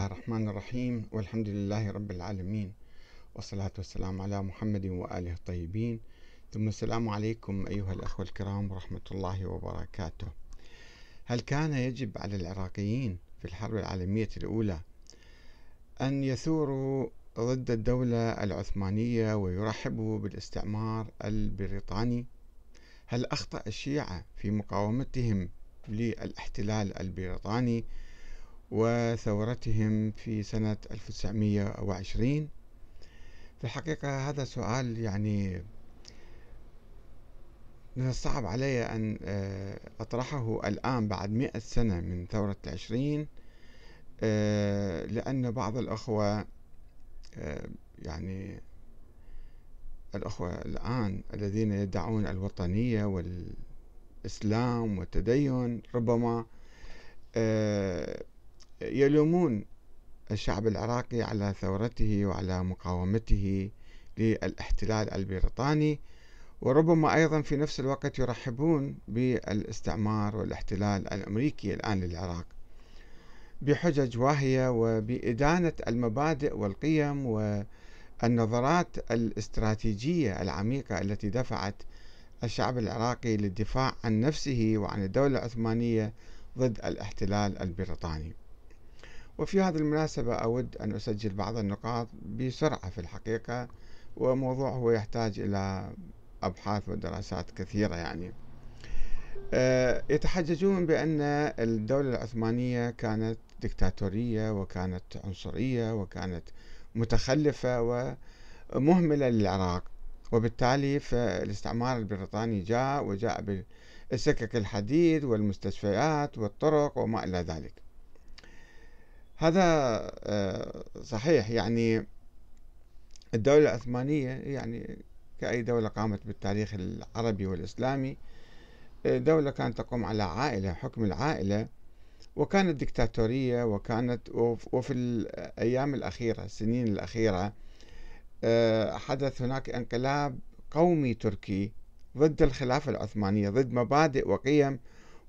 الرحمن الرحيم والحمد لله رب العالمين والصلاة والسلام على محمد وآله الطيبين. ثم السلام عليكم أيها الأخوة الكرام ورحمة الله وبركاته. هل كان يجب على العراقيين في الحرب العالمية الأولى أن يثوروا ضد الدولة العثمانية ويرحبوا بالاستعمار البريطاني؟ هل أخطأ الشيعة في مقاومتهم للاحتلال البريطاني وثورتهم في سنة 1920 في الحقيقة هذا سؤال يعني من الصعب علي أن آه، أطرحه الآن بعد مئة سنة من ثورة العشرين آه، لأن بعض الأخوة آه، يعني الأخوة الآن الذين يدعون الوطنية والإسلام والتدين ربما يلومون الشعب العراقي على ثورته وعلى مقاومته للاحتلال البريطاني وربما أيضا في نفس الوقت يرحبون بالاستعمار والاحتلال الأمريكي الآن للعراق. بحجج واهية وبإدانة المبادئ والقيم والنظرات الاستراتيجية العميقة التي دفعت الشعب العراقي للدفاع عن نفسه وعن الدولة العثمانية ضد الاحتلال البريطاني. وفي هذه المناسبة أود أن أسجل بعض النقاط بسرعة في الحقيقة وموضوع هو يحتاج إلى أبحاث ودراسات كثيرة يعني. آه، يتحججون بأن الدولة العثمانية كانت دكتاتورية وكانت عنصرية وكانت متخلفة ومهملة للعراق وبالتالي فالاستعمار البريطاني جاء وجاء بالسكك الحديد والمستشفيات والطرق وما إلى ذلك. هذا آه، صحيح. يعني الدولة العثمانية يعني كأي دولة قامت بالتاريخ العربي والإسلامي آه، دولة كانت تقوم على عائلة حكم العائلة وكانت دكتاتورية وكانت وفي الأيام الأخيرة السنين الأخيرة آه، حدث هناك انقلاب قومي تركي ضد الخلافة العثمانية ضد مبادئ وقيم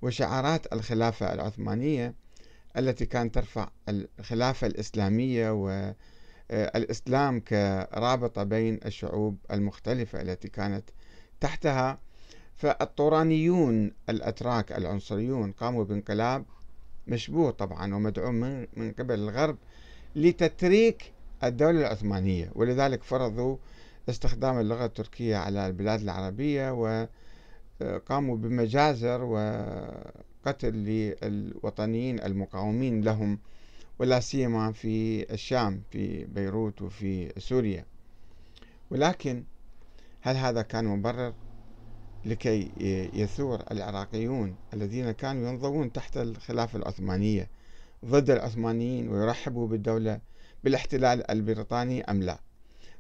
وشعارات الخلافة العثمانية. التي كانت ترفع الخلافة الإسلامية والإسلام كرابطة بين الشعوب المختلفة التي كانت تحتها. فالطورانيون الأتراك العنصريون قاموا بانقلاب مشبوه طبعا ومدعوم من, من قبل الغرب لتتريك الدولة العثمانية ولذلك فرضوا استخدام اللغة التركية على البلاد العربية وقاموا بمجازر و قتل للوطنيين المقاومين لهم ولا سيما في الشام في بيروت وفي سوريا. ولكن هل هذا كان مبرر لكي يثور العراقيون الذين كانوا ينضوون تحت الخلافة العثمانية ضد العثمانيين ويرحبوا بالدولة بالاحتلال البريطاني أم لا؟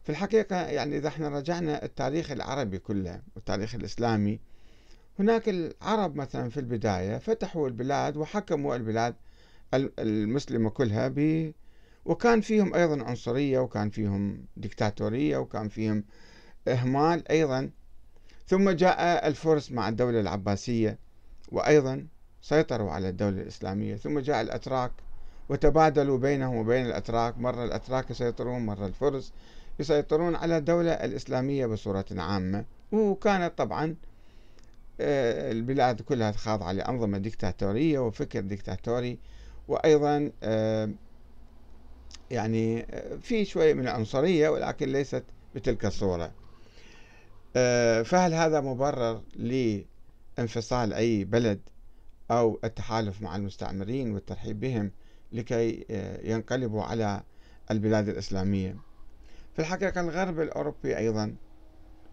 في الحقيقة يعني إذا إحنا رجعنا التاريخ العربي كله والتاريخ الإسلامي هناك العرب مثلا في البداية فتحوا البلاد وحكموا البلاد المسلمة كلها ب وكان فيهم أيضا عنصرية وكان فيهم ديكتاتورية وكان فيهم إهمال أيضا. ثم جاء الفرس مع الدولة العباسية وأيضا سيطروا على الدولة الإسلامية. ثم جاء الأتراك وتبادلوا بينهم وبين الأتراك. مرة الأتراك يسيطرون مرة الفرس يسيطرون على الدولة الإسلامية بصورة عامة. وكانت طبعا البلاد كلها خاضعة لأنظمة ديكتاتورية وفكر ديكتاتوري وأيضا آه، يعني آه، في شوية من العنصرية ولكن ليست بتلك الصورة. فهل هذا مبرر لانفصال أي بلد أو التحالف مع المستعمرين والترحيب بهم لكي ينقلبوا على البلاد الإسلامية؟ في الحقيقة الغرب الأوروبي أيضا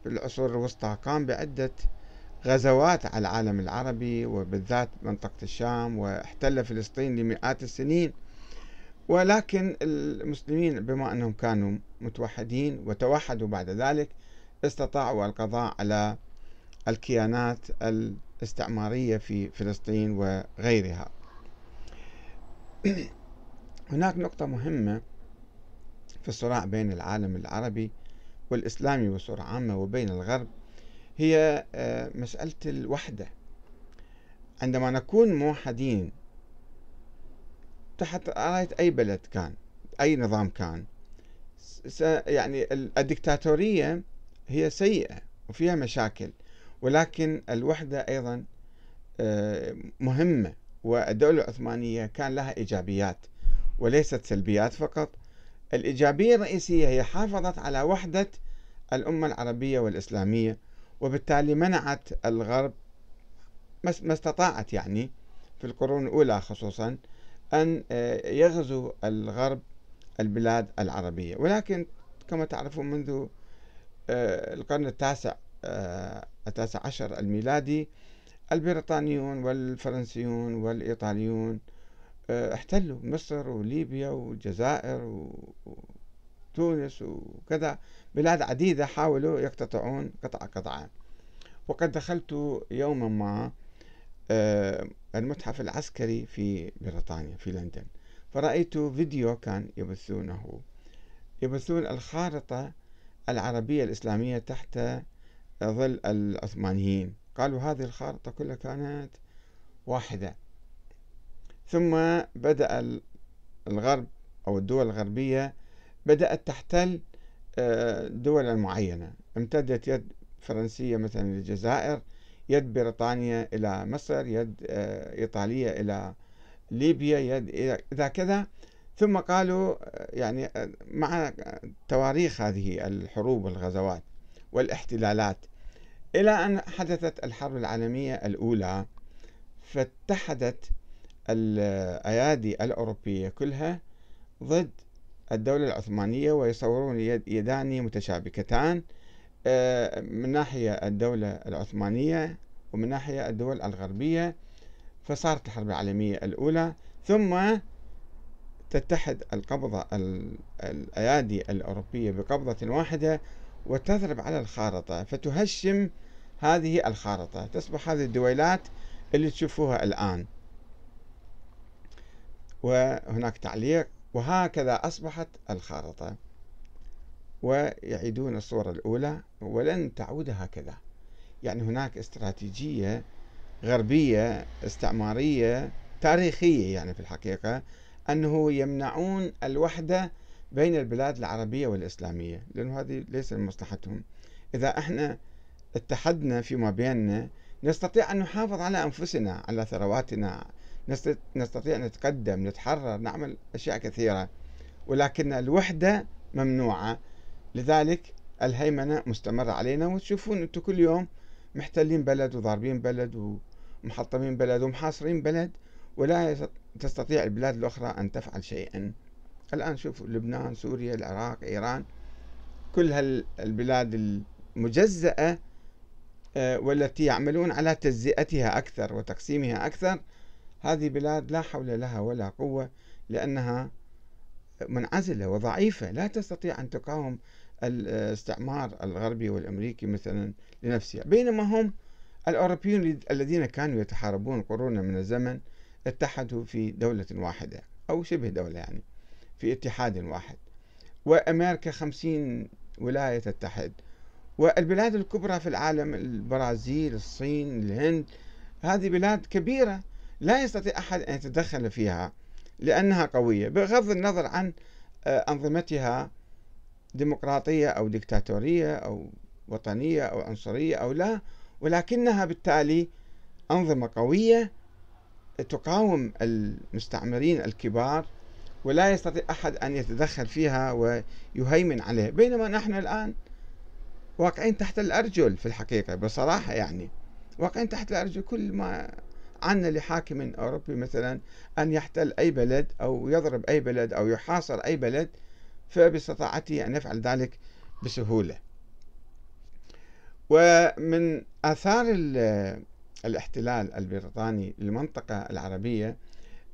في العصور الوسطى قام بعدة غزوات على العالم العربي وبالذات منطقة الشام واحتل فلسطين لمئات السنين. ولكن المسلمين بما أنهم كانوا متوحدين وتوحدوا بعد ذلك استطاعوا القضاء على الكيانات الاستعمارية في فلسطين وغيرها. هناك نقطة مهمة في الصراع بين العالم العربي والإسلامي بصورة عامة وبين الغرب. هي آه، مسألة الوحدة. عندما نكون موحدين تحت راية أي بلد كان أي نظام كان يعني الدكتاتورية هي سيئة وفيها مشاكل ولكن الوحدة أيضا آه، مهمة والدولة العثمانية كان لها إيجابيات وليست سلبيات فقط. الإيجابية الرئيسية هي حافظت على وحدة الأمة العربية والإسلامية وبالتالي منعت الغرب ما استطاعت يعني في القرون الأولى خصوصا أن آه، يغزو الغرب البلاد العربية. ولكن كما تعرفون منذ آه، القرن التاسع آه، التاسع عشر الميلادي البريطانيون والفرنسيون والإيطاليون احتلوا مصر وليبيا والجزائر وتونس وكذا. بلاد عديدة حاولوا يقتطعون قطعة قطعة وقد دخلت يوما ما آه، المتحف العسكري في بريطانيا في لندن. فرأيت فيديو كان يبثونه. يبثون الخارطة العربية الإسلامية تحت ظل العثمانيين. قالوا هذه الخارطة كلها كانت واحدة. ثم بدأ الغرب أو الدول الغربية بدأت تحتل آه، دولا معينة امتدت يد فرنسية مثلا للجزائر يد بريطانيا إلى مصر يد آه، إيطالية إلى ليبيا يد إذا كذا. ثم قالوا آه، يعني مع تواريخ هذه الحروب والغزوات والاحتلالات إلى أن حدثت الحرب العالمية الأولى فاتحدت الأيادي الأوروبية كلها ضد الدولة العثمانية ويصورون يدان متشابكتان آه، من ناحية الدولة العثمانية ومن ناحية الدول الغربية فصارت الحرب العالمية الأولى. ثم تتحد القبضة الأيادي الأوروبية بقبضة واحدة وتضرب على الخارطة فتهشم هذه الخارطة. تصبح هذه الدويلات اللي تشوفوها الآن. وهناك تعليق وهكذا أصبحت الخارطة. ويعيدون الصورة الأولى ولن تعود هكذا. يعني هناك استراتيجية غربية استعمارية تاريخية يعني في الحقيقة أنه يمنعون الوحدة بين البلاد العربية والإسلامية لأنه هذه ليس لمصلحتهم. إذا إحنا اتحدنا فيما بيننا نستطيع أن نحافظ على أنفسنا على ثرواتنا نستطيع نتقدم نتحرر نعمل أشياء كثيرة. ولكن الوحدة ممنوعة. لذلك الهيمنة مستمرة علينا. وتشوفون أنتم كل يوم محتلين بلد وضاربين بلد ومحطمين بلد ومحاصرين بلد. ولا تستطيع البلاد الأخرى أن تفعل شيئا. الآن شوفوا لبنان سوريا العراق إيران. كل هالبلاد المجزأة آه، والتي يعملون على تجزئتها أكثر وتقسيمها أكثر هذه بلاد لا حول لها ولا قوة لأنها منعزلة وضعيفة. لا تستطيع أن تقاوم الاستعمار الغربي والأمريكي مثلا لنفسها. بينما هم الأوروبيون الذين كانوا يتحاربون قرونا من الزمن اتحدوا في دولة واحدة أو شبه دولة يعني في اتحاد واحد. وأمريكا خمسين ولاية تتحد. والبلاد الكبرى في العالم البرازيل الصين الهند هذه بلاد كبيرة. لا يستطيع أحد أن يتدخل فيها لأنها قوية بغض النظر عن آه، أنظمتها ديمقراطية أو ديكتاتورية أو وطنية أو عنصرية أو لا ولكنها بالتالي أنظمة قوية تقاوم المستعمرين الكبار ولا يستطيع أحد أن يتدخل فيها ويهيمن عليها. بينما نحن الآن واقعين تحت الأرجل في الحقيقة بصراحة يعني واقعين تحت الأرجل كل ما عنا لحاكم أوروبي مثلا أن يحتل أي بلد أو يضرب أي بلد أو يحاصر أي بلد فباستطاعته أن يفعل ذلك بسهولة. ومن آثار الاحتلال البريطاني للمنطقة العربية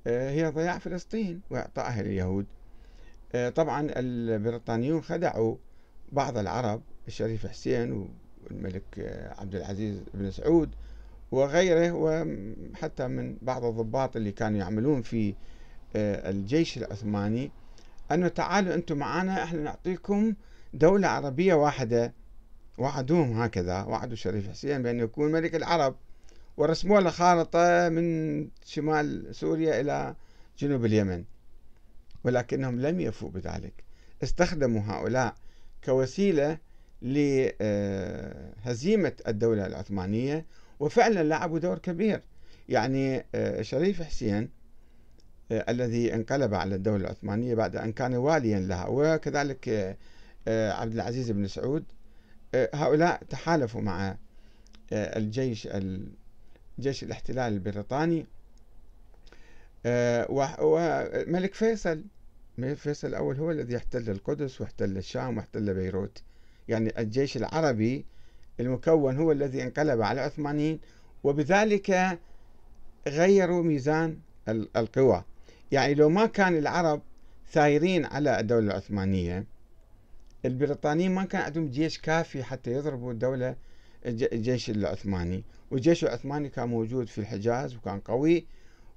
آه، هي ضياع فلسطين وإعطائها لليهود. آه، طبعا البريطانيون خدعوا بعض العرب الشريف حسين والملك آه، عبد العزيز بن سعود وغيره وحتى من بعض الضباط اللي كانوا يعملون في آه، الجيش العثماني أنه تعالوا أنتم معنا إحنا نعطيكم دولة عربية واحدة. وعدوهم هكذا وعدوا شريف حسين بأنه يكون ملك العرب. ورسموا له خارطة من شمال سوريا إلى جنوب اليمن. ولكنهم لم يفوا بذلك. استخدموا هؤلاء كوسيلة لهزيمة الدولة العثمانية. وفعلا لعبوا دور كبير. يعني آه، شريف حسين آه، الذي انقلب على الدولة العثمانية بعد أن كان واليا لها وكذلك آه، عبد العزيز بن سعود هؤلاء تحالفوا مع الجيش جيش الاحتلال البريطاني. وملك فيصل الملك فيصل الأول هو الذي احتل القدس واحتل الشام واحتل بيروت. يعني الجيش العربي المكون هو الذي انقلب على العثمانيين وبذلك غيروا ميزان القوى. يعني لو ما كان العرب ثايرين على الدولة العثمانية البريطانيين ما كان عندهم جيش كافي حتى يضربوا الدولة الجيش العثماني. والجيش العثماني كان موجود في الحجاز وكان قوي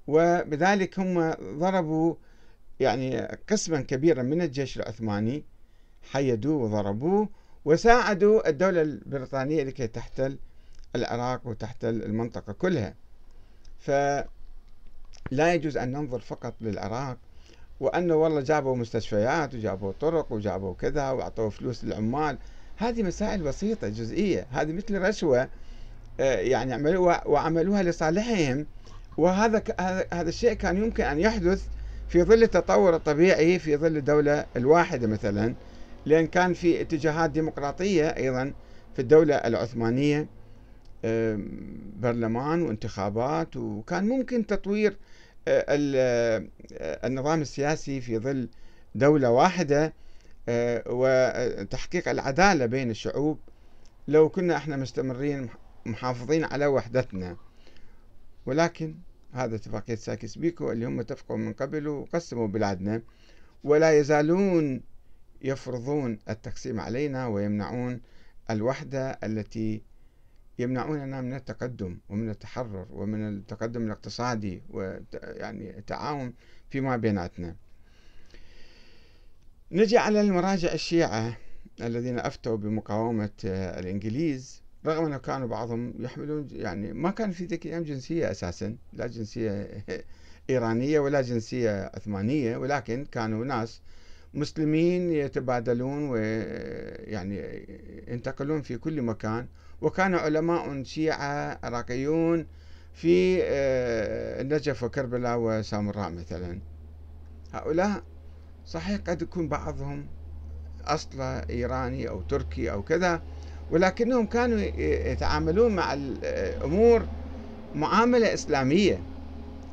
وبذلك هم ضربوا يعني قسما كبيرا من الجيش العثماني حيدوه وضربوه. وساعدوا الدولة البريطانية لكي تحتل العراق وتحتل المنطقة كلها. فلا يجوز أن ننظر فقط للعراق وأنه والله جابوا مستشفيات وجابوا طرق وجابوا كذا وأعطوا فلوس للعمال. هذه مسائل بسيطة جزئية. هذه مثل رشوة آه، يعني عملوها وعملوها لصالحهم. وهذا هذا الشيء كان يمكن أن يحدث في ظل التطور الطبيعي في ظل الدولة الواحدة مثلا. لأن كان في اتجاهات ديمقراطية أيضا في الدولة العثمانية برلمان وانتخابات وكان ممكن تطوير آه، آه، النظام السياسي في ظل دولة واحدة آه، وتحقيق العدالة بين الشعوب. لو كنا إحنا مستمرين محافظين على وحدتنا. ولكن هذا اتفاقية ساكس بيكو اللي هم اتفقوا من قبل وقسموا بلادنا. ولا يزالون يفرضون التقسيم علينا ويمنعون الوحدة التي يمنعوننا من التقدم ومن التحرر ومن التقدم الاقتصادي ويعني التعاون فيما بيناتنا. نجي على المراجع الشيعة الذين أفتوا بمقاومة الإنجليز. رغم أنه كانوا بعضهم يحملون يعني ما كان في ذيك الأيام جنسية أساسا لا جنسية إيرانية ولا جنسية عثمانية ولكن كانوا ناس مسلمين يتبادلون ويعني ينتقلون في كل مكان. وكان علماء شيعة عراقيون في آه، النجف وكربلاء وسامراء مثلا. هؤلاء صحيح قد يكون بعضهم أصله إيراني أو تركي أو كذا ولكنهم كانوا يتعاملون مع الأمور معاملة إسلامية.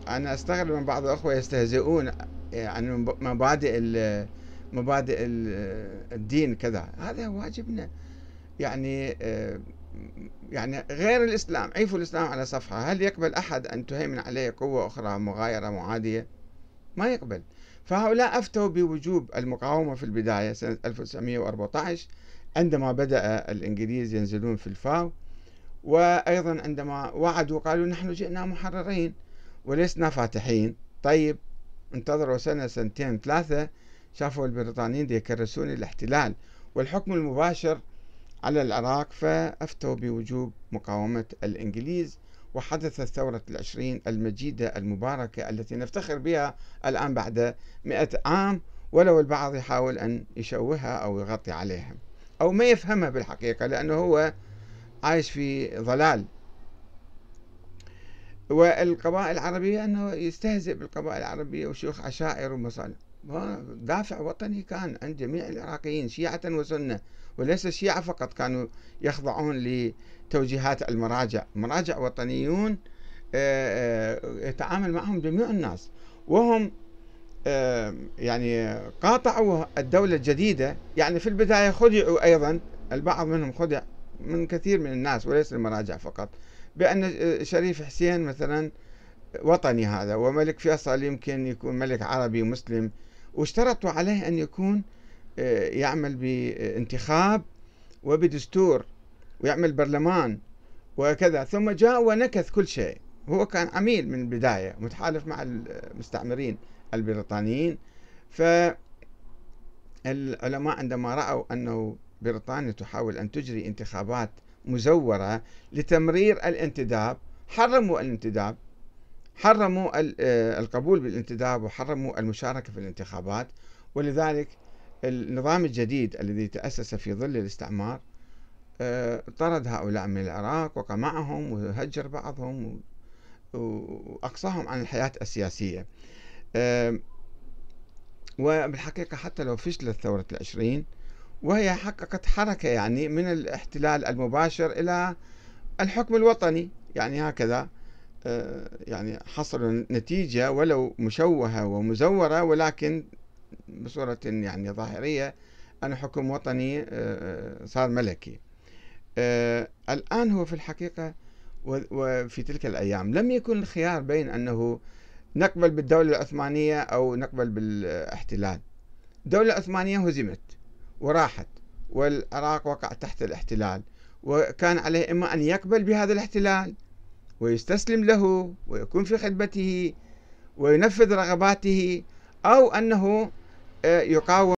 أنا أستغرب من بعض الأخوة يستهزئون عن مبادئ مبادئ الدين كذا. هذا واجبنا يعني آه، يعني غير الإسلام. عيفوا الإسلام على صفحة. هل يقبل أحد أن تهيمن عليه قوة أخرى مغايرة معادية؟ ما يقبل. فهؤلاء أفتوا بوجوب المقاومة في البداية سنة 1914 عندما بدأ الإنجليز ينزلون في الفاو وأيضا عندما وعدوا قالوا نحن جئنا محررين ولسنا فاتحين. طيب انتظروا سنة سنتين ثلاثة شافوا البريطانيين يكرسون الاحتلال والحكم المباشر على العراق فأفتوا بوجوب مقاومة الإنجليز وحدثت ثورة العشرين المجيدة المباركة التي نفتخر بها الآن بعد مئة عام ولو البعض يحاول أن يشوهها أو يغطي عليها. أو ما يفهمها بالحقيقة لأنه هو عايش في ضلال. والقبائل العربية أنه يستهزئ بالقبائل العربية وشيوخ عشائر ومصالح دافع وطني كان عند جميع العراقيين شيعة وسنة وليس الشيعة فقط كانوا يخضعون لتوجيهات المراجع. مراجع وطنيون آه، آه، يتعامل معهم جميع الناس. وهم آه، يعني قاطعوا الدولة الجديدة. يعني في البداية خدعوا أيضا البعض منهم خدع من كثير من الناس وليس المراجع فقط. بأن شريف حسين مثلا وطني هذا وملك فيصل يمكن يكون ملك عربي مسلم. واشترطوا عليه أن يكون آه، يعمل بانتخاب وبدستور ويعمل برلمان وكذا. ثم جاء ونكث كل شيء. هو كان عميل من البداية متحالف مع المستعمرين البريطانيين. فالعلماء عندما رأوا أنه بريطانيا تحاول أن تجري انتخابات مزورة لتمرير الانتداب حرموا الانتداب. حرموا القبول بالانتداب وحرموا المشاركة في الانتخابات. ولذلك النظام الجديد الذي تأسس في ظل الاستعمار طرد هؤلاء من العراق وقمعهم وهجر بعضهم وأقصاهم عن الحياة السياسية. وبالحقيقة حتى لو فشلت ثورة العشرين وهي حققت حركة يعني من الاحتلال المباشر إلى الحكم الوطني. يعني هكذا آه، يعني حصلوا نتيجة ولو مشوهة ومزورة ولكن بصورة يعني ظاهرية أن حكم وطني آه، آه، صار ملكي. الآن هو في الحقيقة وفي تلك الأيام لم يكن الخيار بين أنه نقبل بالدولة العثمانية أو نقبل بالاحتلال. الدولة العثمانية هزمت وراحت والعراق وقع تحت الاحتلال وكان عليه إما أن يقبل بهذا الاحتلال ويستسلم له ويكون في خدمته وينفذ رغباته أو أنه آه، يقاوم